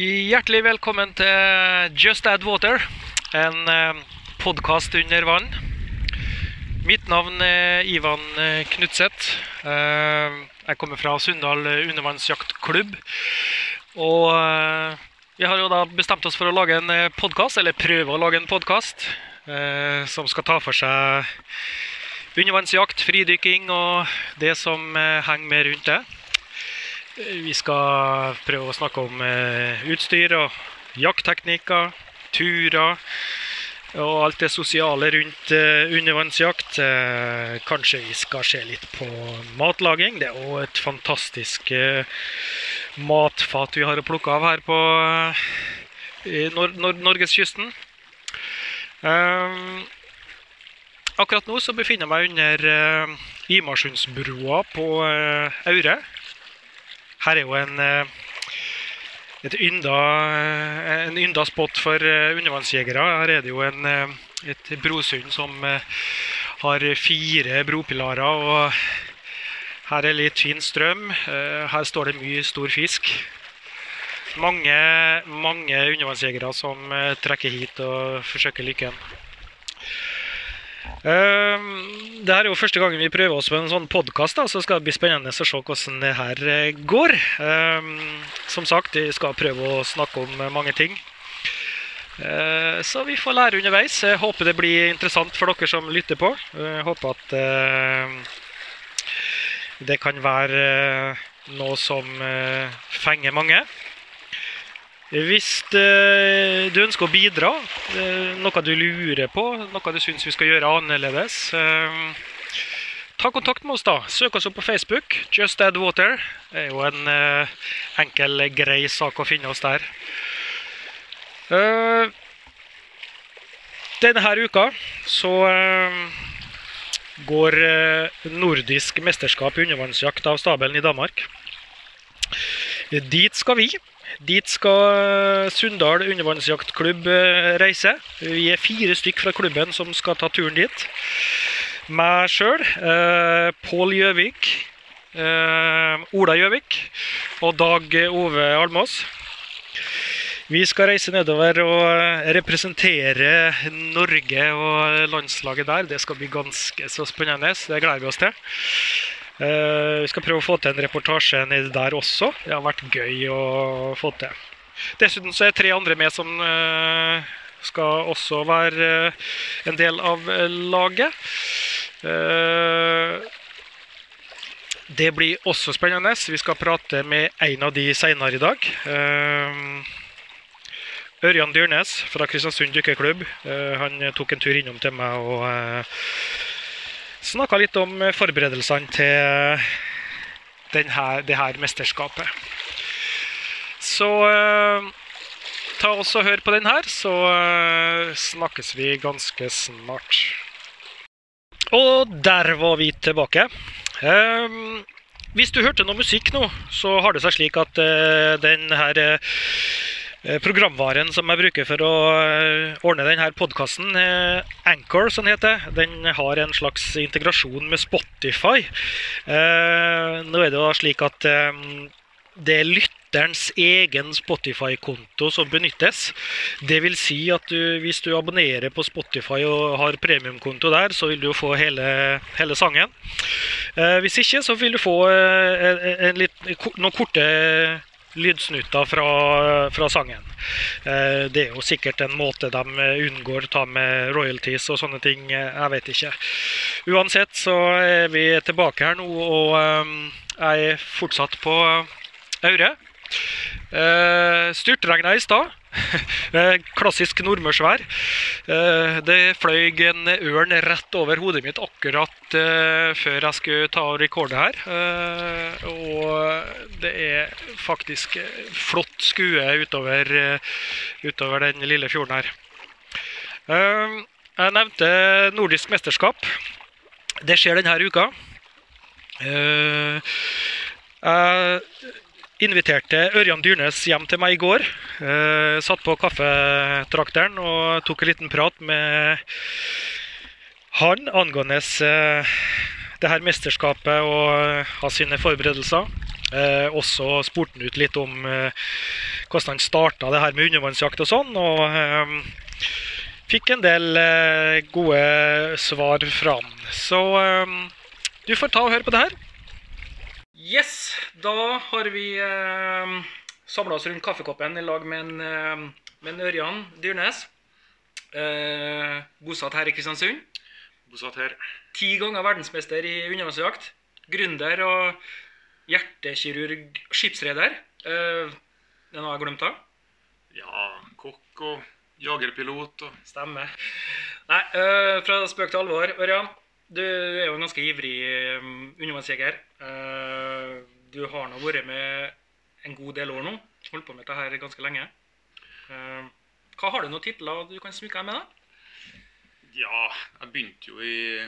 Hjertelig velkommen til Just Add Water, en podkast under vann. Mitt navn er Ivan eh, Knutseth. Eh, Jeg kommer fra Sunndal undervannsjaktklubb. Og eh, vi har jo da bestemt oss for å lage en podkast, eller prøve å lage en podkast, som skal ta for seg undervannsjakt, fridykking og det som henger med rundt det. Vi skal prøve å snakke om utstyr og jaktteknikker, turer og alt det sosiale rundt uh, undervannsjakt. Uh, kanskje vi skal se litt på matlaging. Det er òg et fantastisk matfat vi har å plukke av her på nor nor norgeskysten. akkurat nå så befinner jeg meg under Imarsundsbrua på Aure. Her er jo en et ynda, eh, en ynda spot for eh, undervannsjegere. Her er det jo en, eh, et brosund som har fire bropilarer. og Her er litt fin strøm. Her står det mye stor fisk. Mange, mange undervannsjegere som trekker hit og forsøker lykken. Ehm, det her er jo første gangen vi prøver oss på en sånn podkast, så skal det bli spennende å se hvordan det her eh, går. Ehm, som sagt, vi skal prøve å snakke om mange ting. Eh, så vi får lære underveis. Jeg håper det blir interessant for dere som lytter på. Jeg håper at eh, det kan være noe som fenger mange. Hvis uh, du ønsker å bidra, uh, noe du lurer på, noe du syns vi skal gjøre annerledes, uh, ta kontakt med oss. da. Søk oss opp på Facebook. Just Add Water. Det er jo en enkel, grei sak å finne oss der. denne uka så går nordisk mesterskap i undervannsjakt av stabelen i Danmark. Dit skal vi. Dit skal eh, Sunndal undervannsjaktklubb eh, reise. Vi er fire stykk fra klubben som skal ta turen dit. Meg sjøl, eh, Pål Gjøvik, eh, Ola Gjøvik og Dag Ove Almås. Vi skal reise nedover og eh, representere Norge og landslaget der. Det skal bli ganske så spennende. Det gleder vi oss til. Uh, vi skal prøve å få til en reportasje nedi der også. Det har vært gøy å få til. Dessuten så er tre andre med som uh, skal også være uh, en del av laget. det blir også spennende. Vi skal prate med en av de senere i dag. Ørjan Dyrnes fra Kristiansund dykkerklubb. han tok en tur innom til meg og snakka litt om eh, forberedelsene til eh, denne, det her mesterskapet. Så eh, ta oss og hør på den her, så snakkes vi ganske snart. Og der var vi tilbake. Eh, hvis du hørte noe musikk nå, så har det seg slik at den her programvaren som jeg bruker for å eh, ordne denne podkasten, eh, Anchor, som heter, den har en slags integrasjon med Spotify. Nå er det jo slik at det er lytterens egen Spotify-konto som benyttes. Vil si at du, hvis du abonnerer på Spotify og har premiumkonto der, så vil du få hele, hele sangen. Hvis ikke, så vil du få en, en litt, noen korte lydsnutter fra, fra sangen. Eh, det er jo sikkert en måte de unngår å ta med royalties og sånne ting. Eh, jeg vet ikke. Uansett så er vi tilbake her nå, og eh, jeg er fortsatt på Aure. Styrtregna i stad. Klassisk nordmørsvær. Eh, det fløy en ørn rett over hodet mitt akkurat eh, før jeg skulle ta og rekorde her. Eh, og det er faktisk flott skue utover, utover den lille fjorden her. Jeg nevnte nordisk mesterskap. Det skjer denne uka. Jeg inviterte Ørjan Dyrnes hjem til meg i går. Eh, satt på kaffetrakteren og tok en liten prat med han angående eh, det her mesterskapet og eh, ha sine forberedelser. Eh, også spurte han ut litt om eh, hvordan han starta det her med undervannsjakt og sånn. Og eh, fikk en del eh, gode svar fra han. Så eh, du får ta og høre på det her. Yes, da har vi eh, samla oss rundt kaffekoppen i lag med en, eh, med en Ørjan Dyrnes. Eh, bosatt her i Kristiansund. Bosatt her. Ti ganger verdensmester i undervannsjakt. Gründer og hjertekirurg, skipsreder. Eh, det er noe jeg har glemt av? Ja, kokk og jagerpilot og Stemmer. Nei, eh, fra spøk til alvor. Ørjan, du er jo en ganske ivrig eh, undervannsjeger. Eh, du har nå vært med en god del år nå. Holdt på med dette her ganske lenge. Eh, hva Har du noen titler du kan smykke deg med? da? Ja, jeg begynte jo i,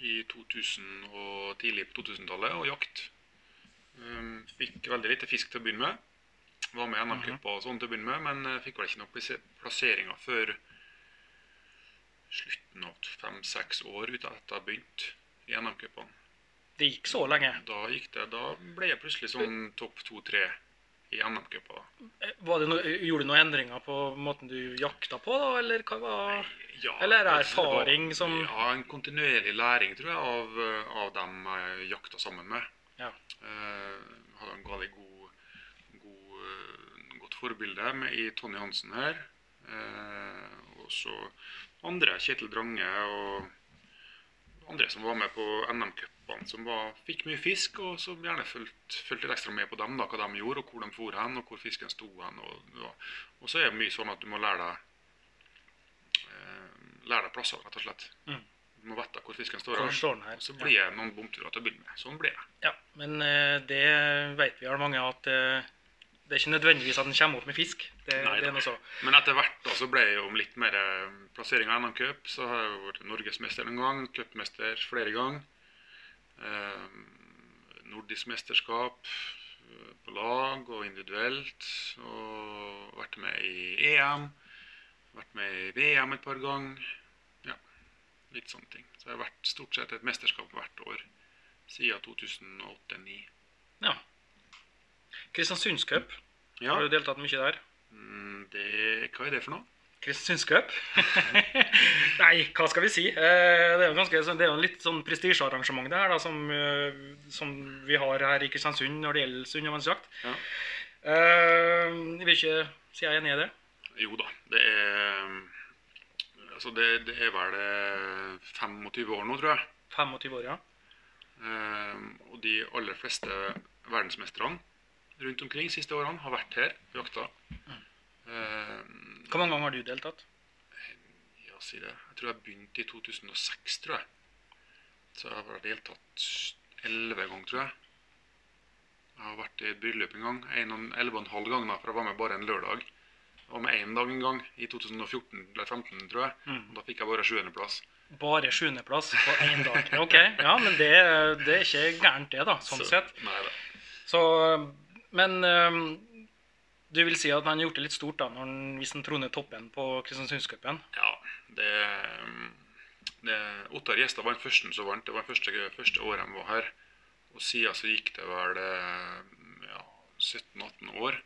i 2000 og tidlig på 2000-tallet å jakte. Um, fikk veldig lite fisk til å begynne med. Var med i NM-klippa og sånn til å begynne med, men eh, fikk vel ikke noen plasseringer før slutten av fem-seks år etter at jeg begynte i NM-cupene. Det gikk så lenge. Da gikk det, da ble jeg plutselig sånn topp to-tre i. Eh, det no, gjorde du noen endringer på måten du jakta på, da, eller hva var Ja, Eller er det det var- erfaring som- Ja, en kontinuerlig læring, tror jeg, av, eh, av dem jeg jakta sammen med. Ja. Eh, hadde en veldig god, god, eh, godt forbilde med, i Tonje Hansen her. Eh, og så andre, Kjetil Drange og andre som var med på NM-cupene, som var, fikk mye fisk, og som gjerne fulgte litt ekstra med på dem, da, hva de gjorde, og hvor de for hen, og hvor fisken sto hen. Og, og, og så er det mye sånn at du må lære deg eh, lære deg plasser, rett og slett. Mm. Du må vite hvor fisken står Hvor står her? Og så blir det noen bomturer til å begynne med. Sånn blir det. Ja, men eh, det vet vi alle mange at eh, det er ikke nødvendigvis at den kommer opp med fisk. Det, Nei det er noe så. Men etter hvert da, så ble jeg jo litt mer eh, plassering av NM-cup. Så har jeg vært norgesmester en gang, cupmester flere ganger. Eh, nordisk mesterskap eh, på lag og individuelt. Og vært med i EM. Vært med i VM et par ganger. Ja, litt sånne ting. Så jeg har vært stort sett et mesterskap hvert år siden 2008-2009. Ja. Kristiansundscup. Ja, Har du deltatt mye der? mm, det, hva er det for noe? Kristiansundscup? Nei, hva skal vi si? Eh, Det er jo ganske, det er jo litt sånn prestisjearrangement det her da, som, eh, som vi har her i Kristiansund når det gjelder undervannsjakt. Ja. Eh, Jeg vil ikke si jeg er enig i det. Jo da, det er Altså, det, det er vel eh, 25 år nå, tror jeg. 25 år, ja. Eh, og de aller fleste verdensmesterne rundt omkring siste årene har vært her og jakta. Eh, Hvor mange ganger har du deltatt? ja, si det. Jeg tror jeg begynte i 2006, tror jeg. Så jeg har deltatt elleve ganger, tror jeg. Jeg har vært i et bryllup en gang. en og- Elleve og en halv gang, da, for jeg var med bare en lørdag. Jeg var med én dag en gang, i 2014 eller 2015, tror jeg. Mm. Og da fikk jeg bare sjuendeplass. Bare sjuendeplass på én dag. Ok, ja, men det, det er ikke gærent, det, da, sånn sett. Nei da. Så, Men du vil si at han har gjort det litt stort da, når han, hvis han troner toppen på Kristiansundscupen? Ja, det, det Ottar Gjestad var den første som vant. Det var første, første året han var her. Og siden så gikk det vel eh, ja, 17-18 år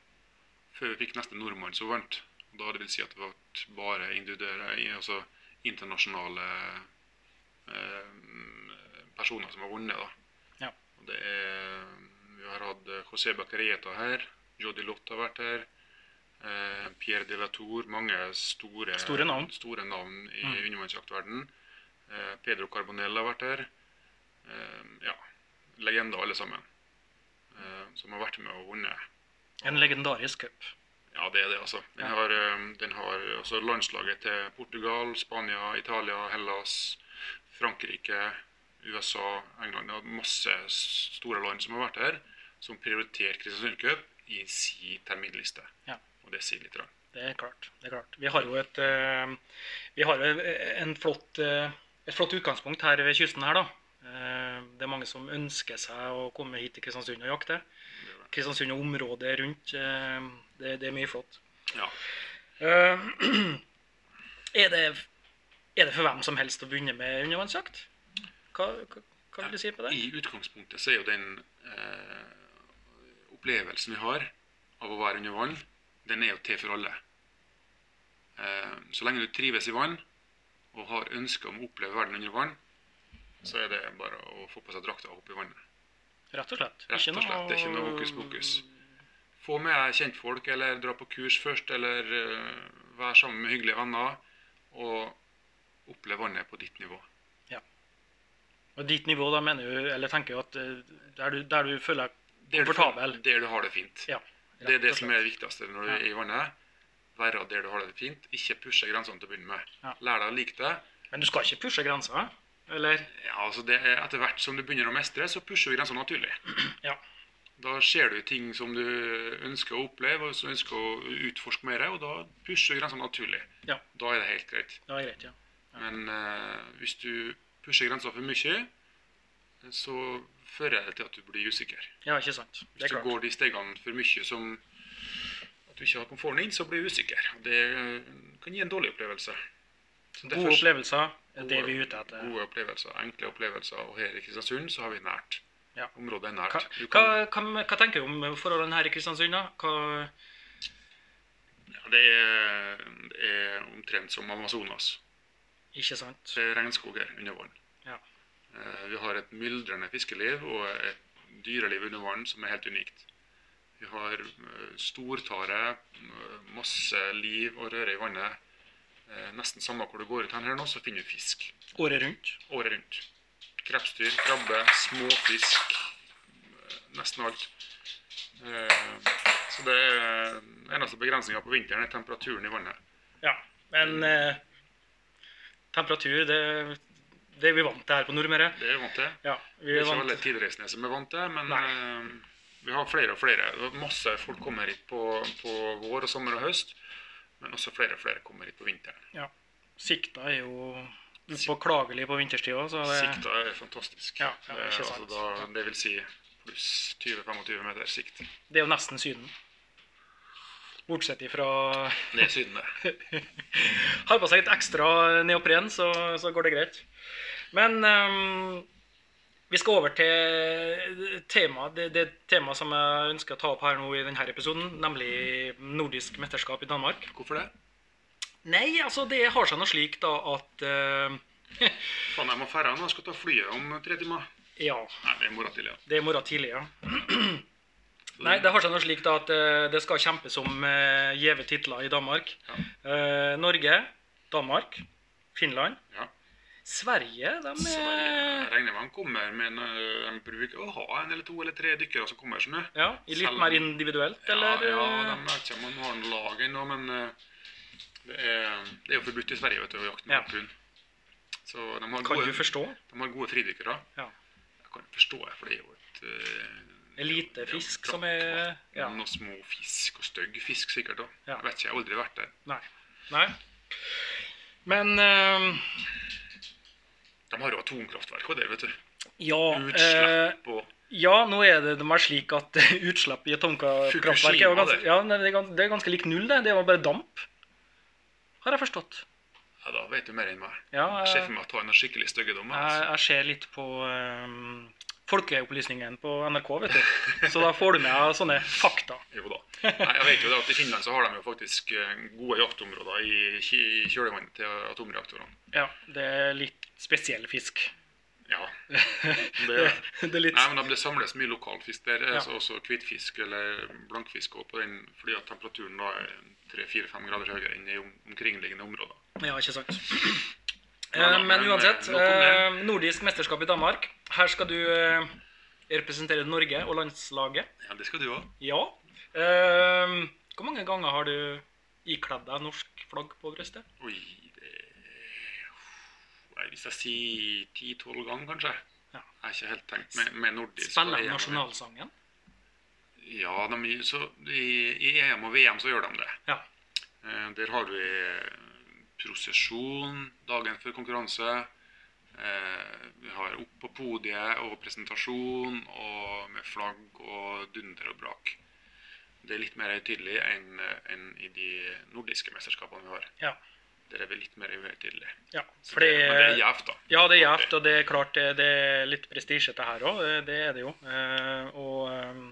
før vi fikk neste nordmann som vant. Og da det vil si at det var bare individuelle, altså internasjonale eh, personer som har vunnet. da. Ja. Og det er, vi har hatt José Bacarieta her, Jodi Lott har vært her. Eh, Pierre de la Tour, mange store, Store navn. store navn i Mm. undervannsjaktverdenen. Eh, Pedro Carbonell har vært her. Eh, ja, legender alle sammen. Som har vært med og vunnet. En legendarisk cup. Ja, det er det, altså. Den har, den har altså landslaget til Portugal, Spania, Italia, Hellas, Frankrike, USA, England. Det er masse store land som har vært her, som prioriterte Kristiansund Cup i sin terminliste. Ja. Og det sier litt. Det er klart. det er klart. Vi har jo et, eh, vi har en flott, eh, et flott utgangspunkt her ved kysten her, da. Eh, det er mange som ønsker seg å komme hit til Kristiansund og jakte. Kristiansund og området rundt. det, det er mye flott. Ja. Er, det, er det for hvem som helst å begynne med undervannsjakt? Hva, hva, hva vil du si på det? I utgangspunktet så er jo den eh, opplevelsen vi har av å være under vann, den er jo til for alle. Eh, så lenge du trives i vann og har ønske om å oppleve verden under vann, så er det bare å få på seg drakta og hoppe i vannet. Rett og slett. Rett og slett, det er ikke noe hokus pokus. Få med deg kjentfolk, eller dra på kurs først, eller uh, være sammen med hyggelige venner, og oppleve vannet på ditt nivå. Og ditt nivå, da mener du, eller tenker du at eh, der du, der du føler Der du, der du har det fint. Ja. Det er det som er det viktigste når du er i vannet. Være der du har det fint. Ikke pushe grensene til å begynne med. Ja. Lær deg å like det. Men du skal ikke pushe grensa, eller? Ja, altså det er Etter hvert som du begynner å mestre, så pusher du grensene naturlig. Ja. Da ser du ting som du ønsker å oppleve og som du ønsker å utforske mer, og da pusher du grensene naturlig. Ja. Da er det helt greit. Det greit, ja. Men uh, hvis du pusher grensa for mye, så fører det til at du blir usikker. Ja, ikke sant. Det Hvis du klart. går de stegene for mye som at du ikke har komforten inn, så blir du usikker. Det eh, kan gi en dårlig opplevelse. Så Gode derfor- opplevelser er det vi er ute etter. Gode opplevelser, enkle opplevelser. Og her i Kristiansund så har vi nært. Ja. Området er nært. Hva, kan, hva, hva tenker du om forholdene her i Kristiansund? da? Hva, ja, det, er, det er omtrent som Amazonas. ikke sant? Det er regnskog her under vann. Eh, Vi har et myldrende fiskeliv og et dyreliv under vann som er helt unikt. Vi har eh, stortare, eh, masse liv og røre i vannet. Nesten samme hvor du går ut her nå, så finner du fisk Året rundt? året rundt. Krepsdyr, krabbe, småfisk. Nesten alt. Så det er eneste begrensninga på vinteren er temperaturen i vannet. Ja. Men eh, temperatur, det, det vi vant til her på Nordmøre. Det er vi vant til. Ja, vi Det er ikke vant alle til. tilreisende som er vant til, men eh, vi har flere og flere. Er Masse folk kommer hit på, på vår og sommer og høst, men også flere og flere kommer hit på vinteren. Sikta er jo upåklagelig på vinterstida, òg. det Sikta er fantastisk. Ja, ja, det, er altså da, det vil si pluss 20-25 meter sikt. Det er jo nesten Syden. Bortsett ifra Det er Syden, det. Har på seg litt ekstra neopren, så, så går det greit. Men um, vi skal over til tema, det, det temaet som jeg ønsker å ta opp her nå i denne episoden, nemlig nordisk mesterskap i Danmark. Hvorfor det? Nei, altså det har seg noe slik da at uh, Faen, jeg må dra nå. Jeg skal ta flyet om tre timer. Ja, Nei, det er i morgen tidlig. Ja. det er i morgen tidlig, ja. Nei, det har seg noe slik da at eh, det skal kjempes om uh, gjeve titler i Danmark. Ja. Norge, Danmark, Finland. Ja. Sverige, de Sverige. er Jeg regner med de kommer, men eh, de bruker å ha en eller to eller tre dykkere som kommer. Sånn? Ja, i litt Selv- mer individuelt, eller? Ja, ja, eh, de vet ikke om de har en lag ennå, men eh, det er, det er jo forbudt i Sverige vet du, å jakte med Ja. harpun. Så de har, Kan gode, du forstå? de har gode fridykkere. Ja. Jeg kan forstå det, for det er jo et eh, Elitefisk som er Ja. Noen små fisk, og stygg fisk sikkert òg. Ja. Jeg vet ikke, jeg har aldri vært der. Nei. Nei. Men eh, De har jo atomkraftverk og der, vet du. ja eh, Utslipp og Ja, nå er det de er slik at utslipp i atomkraftverk er ganske, ja, det, er ganske, det er ganske lik null, det. Det var bare damp. Har jeg forstått. Ja, da vet du mer enn meg. Ja, Jeg ser for meg at han en skikkelig styggedom. jeg, Altså. jeg ser litt på um, Folkeopplysningen på NRK, vet du. Så da får du med sånne fakta. Jo da. Nei, jeg vet jo det at I Finland så har de jo faktisk eh, gode jaktområder i, i kjølvannet til atomreaktorene. Ja, det er litt spesiell fisk. Ja. Det, Det, litt nei, men Det samles mye lokalfisk der. Ja. altså Også hvitfisk eller blankfisk også på den, fordi at temperaturen da er 3-4-5 grader høyere enn i omkringliggende områder. Ja, ikke sant. Ja, da, Eh, men men, uansett, eh, eh, nordisk mesterskap i Danmark. Her skal du eh, representere Norge og landslaget. Ja, Det skal du òg. Ja. Eh, hvor mange ganger har du ikledd deg norsk flagg på brystet? Oi, Hvis jeg sier 10-12 ganger, kanskje. Ja. Jeg har ikke helt tenkt med, med nordisk. Spiller de nasjonalsangen? Ja, de, så, i, i EM og VM så gjør de det. Ja. Eh, der har vi prosesjon dagen før konkurranse. Eh, vi har opp på podiet og presentasjon og med flagg og dunder og brak. Det er litt mer høytidelig enn enn i de nordiske mesterskapene vi har. Ja. Der er litt mer høytidelige. ja. Det, men det er gjevt, da. ja, det er gjevt, og det er klart det, det er litt prestisje til her òg. Det er det jo. Eh, og eh,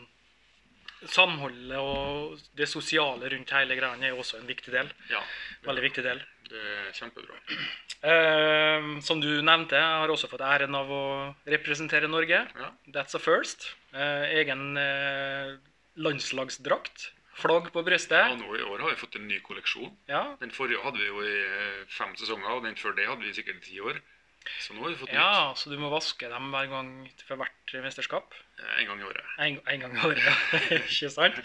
samholdet og det sosiale rundt hele greia er også en viktig del. Ja, Veldig viktig del. det er kjempebra. Eh, som du nevnte, jeg har også fått æren av å representere Norge. Ja. That's a first. Eh, egen eh, landslagsdrakt. Flagg på brystet. Ja, nå i år har vi fått en ny kolleksjon. Ja. Den forrige hadde vi jo i eh, fem sesonger, og den før det hadde vi sikkert i ti år. Så nå har vi fått ja, så du må vaske dem hver gang for hvert mesterskap. eh, en gang i året. En, en gang i året, ja. Ikke sant?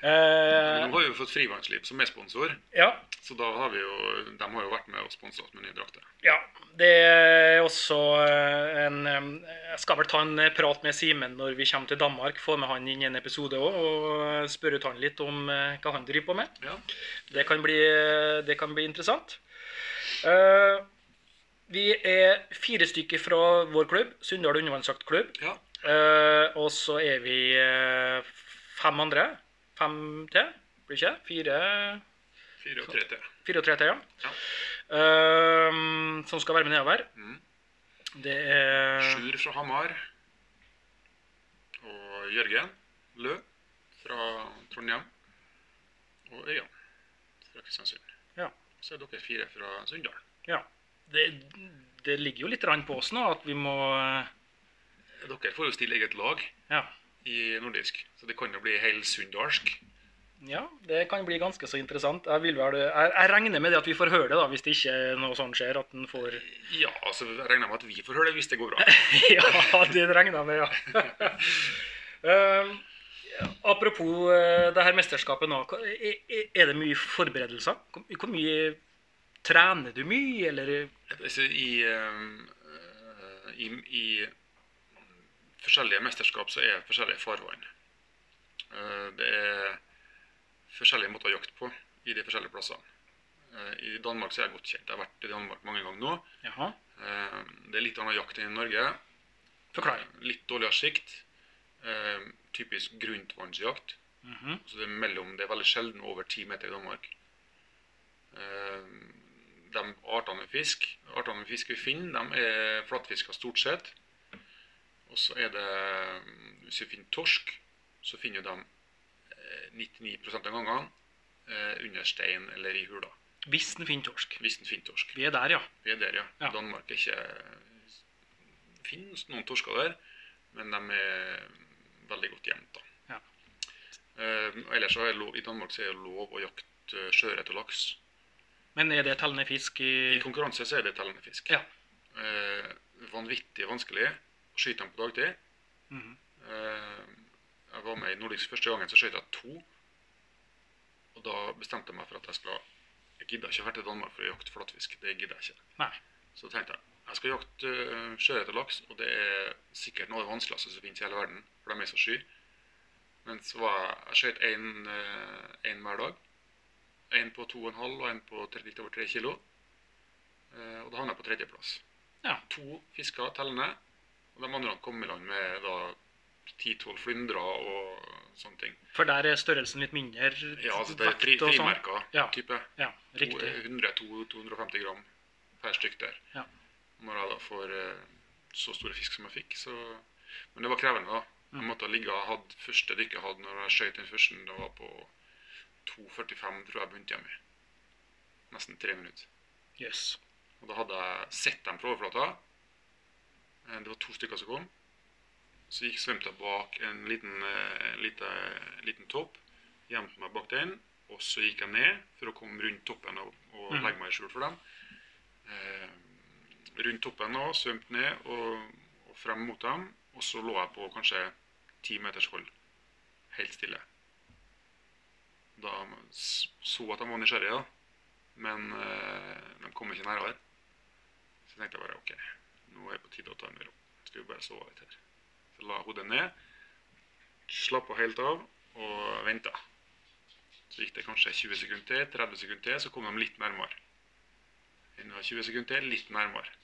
Eh, Nå har vi jo fått Frivannsliv som er sponsor, ja, så da har vi jo, de har jo vært med og sponsa oss med nye drakter. Ja, det er også eh, en eh, Jeg skal vel ta en prat med Simen når vi kommer til Danmark. Få med han inn i en episode òg og spørre ut han litt om hva han driver på med. Ja. Det kan bli, det kan bli interessant. Vi er fire stykker fra vår klubb, Sunndal undervannsjaktklubb. ja. Og så er vi fem andre. Fem til, blir det ikke? Fire, Fire og tre til. fire og tre til, ja. Ja. Eh, som skal være med nedover. Mm. Det er Sjur fra Hamar. Og Jørgen Lø fra Trondheim. Og Øyan fra Kristiansund. Ja. Så er dere fire fra Sunndal. Ja. Det, det ligger jo litt på oss nå at vi må eh, Dere får jo stille eget lag Ja. I nordisk, så det kan jo bli hel sunndalsk. ja det kan bli ganske så interessant. Jeg, vil vel, jeg, jeg regner med det at vi får høre det, da, hvis det ikke noe sånt skjer. At den får Ja, altså jeg regner med at vi får høre det hvis det går bra. Ja, det regner jeg med, ja. uh, apropos uh, det her mesterskapet nå. Er, er- er det mye forberedelser? Hvor, hvor mye trener du mye, eller Altså, i, uh, i, I forskjellige mesterskap så er forskjellige farvann. Eh, Det er forskjellige måter å jakte på i de forskjellige plassene. Eh, I Danmark så er jeg godt kjent. Jeg har vært i Danmark mange ganger nå. Jaha. Eh, Det er litt annen jakt enn i Norge. Forklar. Eh, Litt dårligere sikt. Typisk Typisk Mm -hmm. Så det er, mellom, det er veldig sjelden over ti meter i Danmark. De artene med fisk artene med fisk vi finner, de er flatfiska stort sett. Og så er det Hvis vi finner torsk, så finner de eh, 99 av gangene eh, under stein eller i hula. Hvis den finner torsk. Hvis den finner torsk. Vi er der, ja. Vi er der, ja. Ja. Danmark er ikke Det finnes noen torsker der, men de er veldig godt gjemt. da. Ja. Uh, ellers så er lov, I Danmark så er det lov å jakte eh, sjøørret og laks. Men er det tellende fisk i I konkurranse så er det tellende fisk. Ja. Uh, vanvittig vanskelig å skyte dem på dagtid. Mhm. Eh, jeg var med i Nordisk første gangen, så skjøt jeg to. Og da bestemte jeg meg for at jeg skulle Jeg gidder ikke å dra til Danmark for å jakte flatfisk. Det gidder jeg ikke. Nei. Så tenkte jeg jeg skal jakte uh, sjøørret og laks, og det er sikkert noe av det vanskeligste som finnes i hele verden. For de er så sky. Men så var jeg Jeg skjøt én hver dag. En på 2,5 og en på tre- litt over 3 kilo. Uh, og da havna jeg på tredjeplass. Ja. To fisker tellende. De andre kom i land med da 10-12 flyndrer og sånne ting. For der er størrelsen litt mindre? Ja, altså det er fri, sånn? frimerka Ja. type. Ja, riktig. 100-250 gram per stykk der. Ja. Når jeg da får eh, så store fisk som jeg fikk, så Men det var krevende, da. Jeg Mm. måtte ligge hadde første dykket jeg hadde når jeg skjøt den første, det var på 2,45, tror jeg begynte hjemme. Nesten tre minutter. Yes. Og da hadde jeg sett dem på overflata. Eh, Det var to stykker som kom. Så gikk svømte jeg bak en liten, eh, lite, liten topp. Gjemte meg bak den. Og så gikk jeg ned for å komme rundt toppen og, og Mhm. legge meg i skjul for dem. Eh, rundt toppen og svømte ned og, og frem mot dem. Og så lå jeg på kanskje ti meters hold. Helt stille. Da så at de var nysgjerrige. Men eh, de kom ikke nærmere. Så tenkte jeg bare OK, nå er det på tide å ta en ro. Skal vi bare sove litt her. Så la hodet ned, slappa helt av og venta. Så gikk det kanskje 20 sekunder til, 30 sekunder til, så kom de litt nærmere. Enda 20 sekunder til, litt nærmere.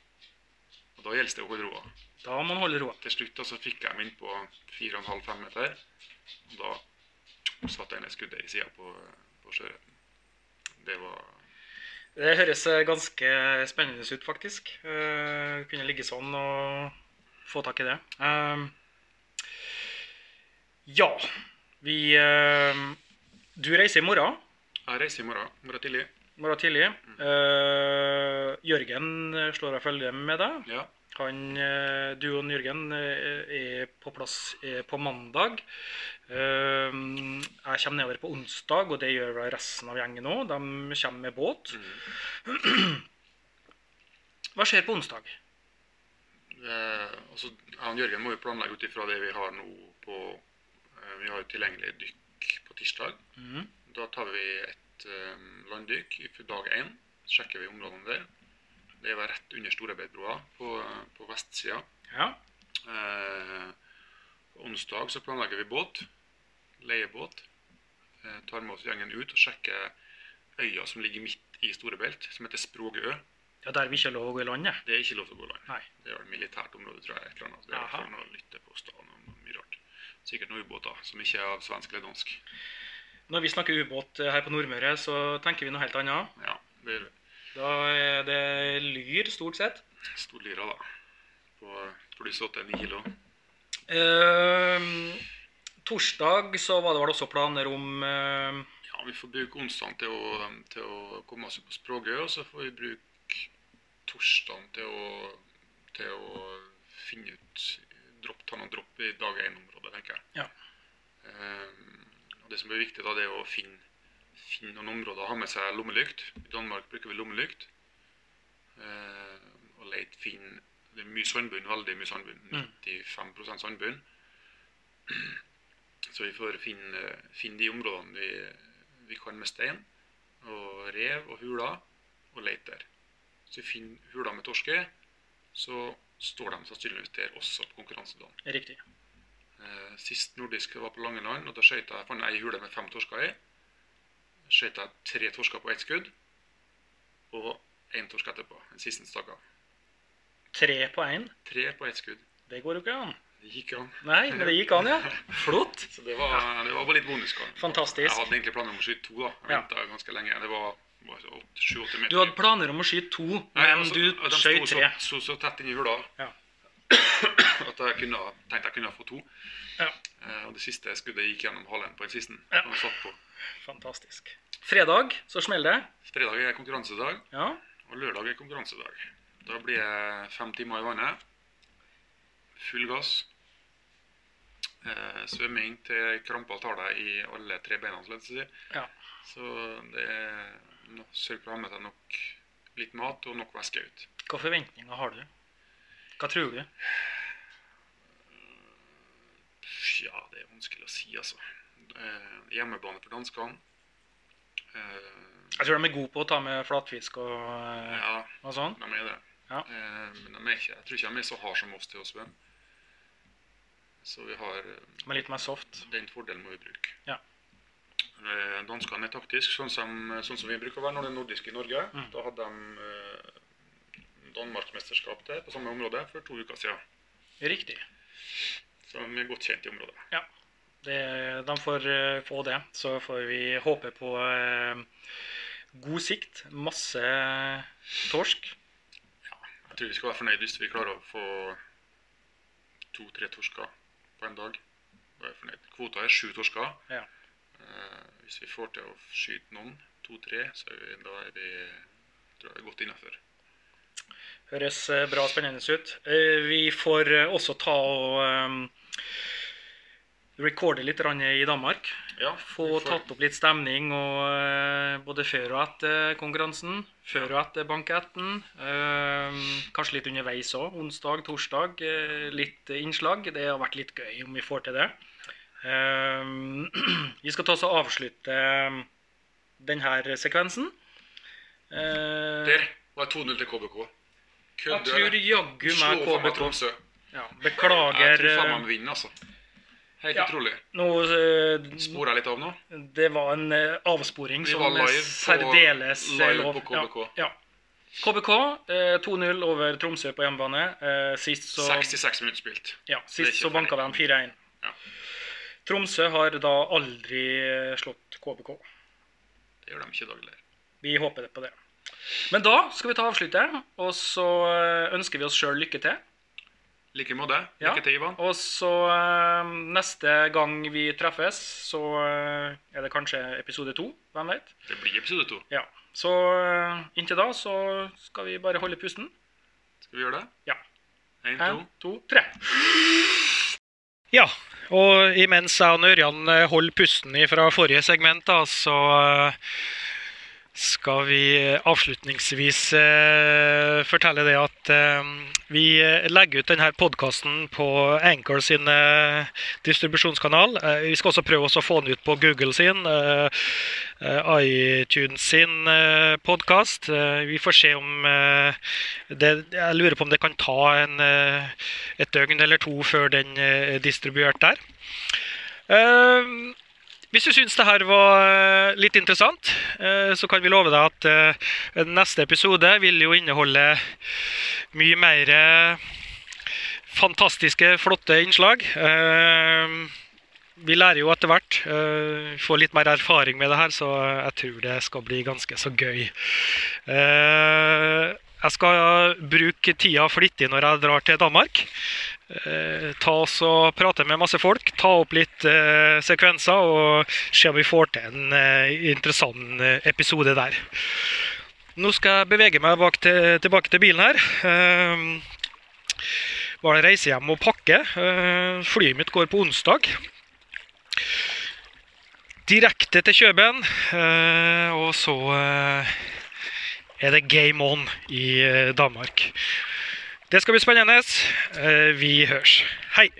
Og da gjelder det å holde roa. Da må man holde roa. Til slutt så fikk jeg dem inn på 4,5-5 meter. Og da satte jeg ned skuddet i sida på, på sjøørreten. Det var Det høres eh, ganske spennende ut, faktisk. Uh, kunne ligge sånn og få tak i det. Uh, ja. Vi uh, Du reiser i morgen. Jeg reiser i morgen. Morgen tidlig. Morgen tidlig. Eh, Jørgen slår av følge med deg. Ja. Han, eh, du og Jørgen eh, er på plass på mandag. Eh, Jeg kommer nedover på onsdag, og det gjør vel resten av gjengen òg. De kommer med båt. Hva skjer på onsdag? Eh, altså, og Jørgen må jo planlegge ut ifra det vi har nå på eh, Vi har jo tilgjengelig dykk på tirsdag. Mm. Da tar vi et eh, landdykk for dag én. Sjekker vi områdene der. Det var rett under Storebedbrua på, på vestsida. Ja. Eh, på onsdag så planlegger vi båt. Leiebåt. Eh, tar med oss gjengen ut og sjekker øya som ligger midt i Storebelt, som heter Sprogø. ja, der vi ikke har lov å gå i land. Det er ikke lov til å gå i land. Nei. Det er et militært område, tror jeg. et eller annet. Det er for noe lytteposter og noe, noe mye rart. Sikkert noen ubåter som ikke er av svensk eller dansk. Når vi snakker ubåt eh, her på Nordmøre, så tenker vi noe helt annet. Ja, det er Da er det lyr, stort sett. stor lyra, da. På pluss 8-9 kilo. Eh, torsdag så var det vel også planer om eh, Ja, vi får bruke onsdagen til å, til å komme oss på Språkøy, og så får vi bruke torsdagen til å, til å finne ut dropp, Ta noen dropp i dag 1-området, tenker jeg. Ja. Ehm, og det som er viktig, da, det er å finne, finne noen områder og ha med seg lommelykt. I Danmark bruker vi lommelykt. Eh, og leit fin Det er mye sandbunn, veldig mye sandbunn. Mm. 95 sandbunn. Så vi får finne, finne de områdene vi, vi kan med stein, og rev og huler, og leite der. Hvis vi finner huler med torske, så står de sannsynligvis der også på konkurransedagen. Riktig. Eh, sist nordisk var på Langeland, og da skjøt jeg, fant ei hule med fem torsker i. Jeg tre torsker på ett skudd, og én torsk etterpå. Den siste stakk av. Tre på én. Tre på ett skudd. Det går jo ikke an. Det gikk an. Nei, men det gikk an, ja. Flott. Så det var, det var bare litt bonusskall. Fantastisk. Jeg hadde egentlig planer om å skyte to, da. Jeg Ja. ganske lenge. Det var sju-åtte meter. Du hadde planer om å skyte to, Nei, men altså, du de sto skjøt tre. Så, så, så tett inni hula Ja. At jeg kunne, tenkte jeg kunne få to. Ja. Eh, og det siste skuddet gikk gjennom halen på den siste. Ja. Og satt på. Fantastisk. Fredag så smeller det. Fredag er konkurransedag, Ja. og lørdag er konkurransedag. Da blir det fem timer i vannet. Full gass. Eh, svømming til krampa tar deg i alle tre beina, så. Ja. så det er sørg for å ha med deg nok litt mat og nok væske ut. Hva forventninger har du? Hva tror du? Ja, det er vanskelig å si, altså. Eh, hjemmebane for danskene. Eh, Jeg tror de er gode på å ta med flatfisk og, eh, ja, og sånn. de er det. Ja. Eh, men de er ikke, jeg tror ikke de er så harde som oss til å svømme. Så vi har Men litt mer soft. den fordelen må vi bruke. Ja. Eh, Danskene er taktisk, sånn som, sånn som vi bruker å være når det er nordisk i Norge. Mm. Da hadde de Danmarksmesterskap der på samme område for to uker siden. Riktig. Så de er godt kjent i området. Det, de får eh, få det. Så får vi håpe på eh, god sikt. Masse torsk. Jeg tror vi skal være fornøyd hvis vi klarer å få to-tre torsker på en dag. Da er fornøyd. Kvota er sju torsker. Ja. Eh, hvis vi får til å skyte noen, to-tre, så vi, da er vi tror jeg, godt innafor. Høres eh, bra og spennende ut. Eh, Vi får eh, også ta og recorde litt i Danmark. Ja, Få tatt opp litt stemning og, både før og etter konkurransen. Før og etter banketten. Kanskje litt underveis òg. Onsdag, torsdag. litt innslag. Det har vært litt gøy om vi får til det. Vi skal ta oss og avslutte denne sekvensen. Eh, Der var 2-0 til KBK. jeg tror jaggu meg KBK. Tromsø. Ja, Jeg beklager. tror faen eh, meg vi vinner, altså. Helt Ja. utrolig. Nå, eh, Sporer jeg litt av nå? det var en uh, avsporing Vi som live er på- særdeles eh, live lov. på KBK. Ja, ja. KBK uh, 2-0 over Tromsø på hjemmebane. Eh, sist så, 66 minutter spilt. ja, er sist så banka de ferdig. 4-1. Ja. Tromsø har da aldri eh, slått KBK. Det gjør de ikke daglig. Vi håper det på det. Men da skal vi ta avsluttet, og så eh, ønsker vi oss sjøl lykke til. like måte. Lykke til, Ivan. Og så uh, neste gang vi treffes, så uh, er det kanskje episode to. Hvem vet? Det blir episode to. Ja. Så uh, inntil da så skal vi bare holde pusten. Skal vi gjøre det? Ja. En, to. to, tre. Ja, og imens jeg og Ørjan holder pusten fra forrige segment, da, så skal vi avslutningsvis eh, fortelle det at eh, vi legger ut denne podkasten på Anchor sin eh, distribusjonskanal. Eh, vi skal også prøve å få den ut på Google sin, eh, eh, iTunes sin eh, podkast. Eh, vi får se om eh, det, Jeg lurer på om det kan ta en, eh, et døgn eller to før den eh, er distribuert der. Eh, hvis du syns det her var eh, litt interessant, eh, så kan vi love deg at eh, neste episode vil jo inneholde mye mer fantastiske, flotte innslag. Vi lærer jo etter hvert. Vi Får litt mer erfaring med det her, så jeg tror det skal bli ganske så gøy. Jeg skal bruke tida flittig når jeg drar til Danmark. Eh, ta oss og Prate med masse folk, ta opp litt eh, sekvenser og se om vi får til en eh, interessant episode der. Nå skal jeg bevege meg til, tilbake til bilen her. Bare reise hjem og pakke. Flyet mitt går på onsdag. Direkte til Kjøben, og så er det game on i eh, Danmark. Det skal bli spennende. Eh, Vi høres. Hei!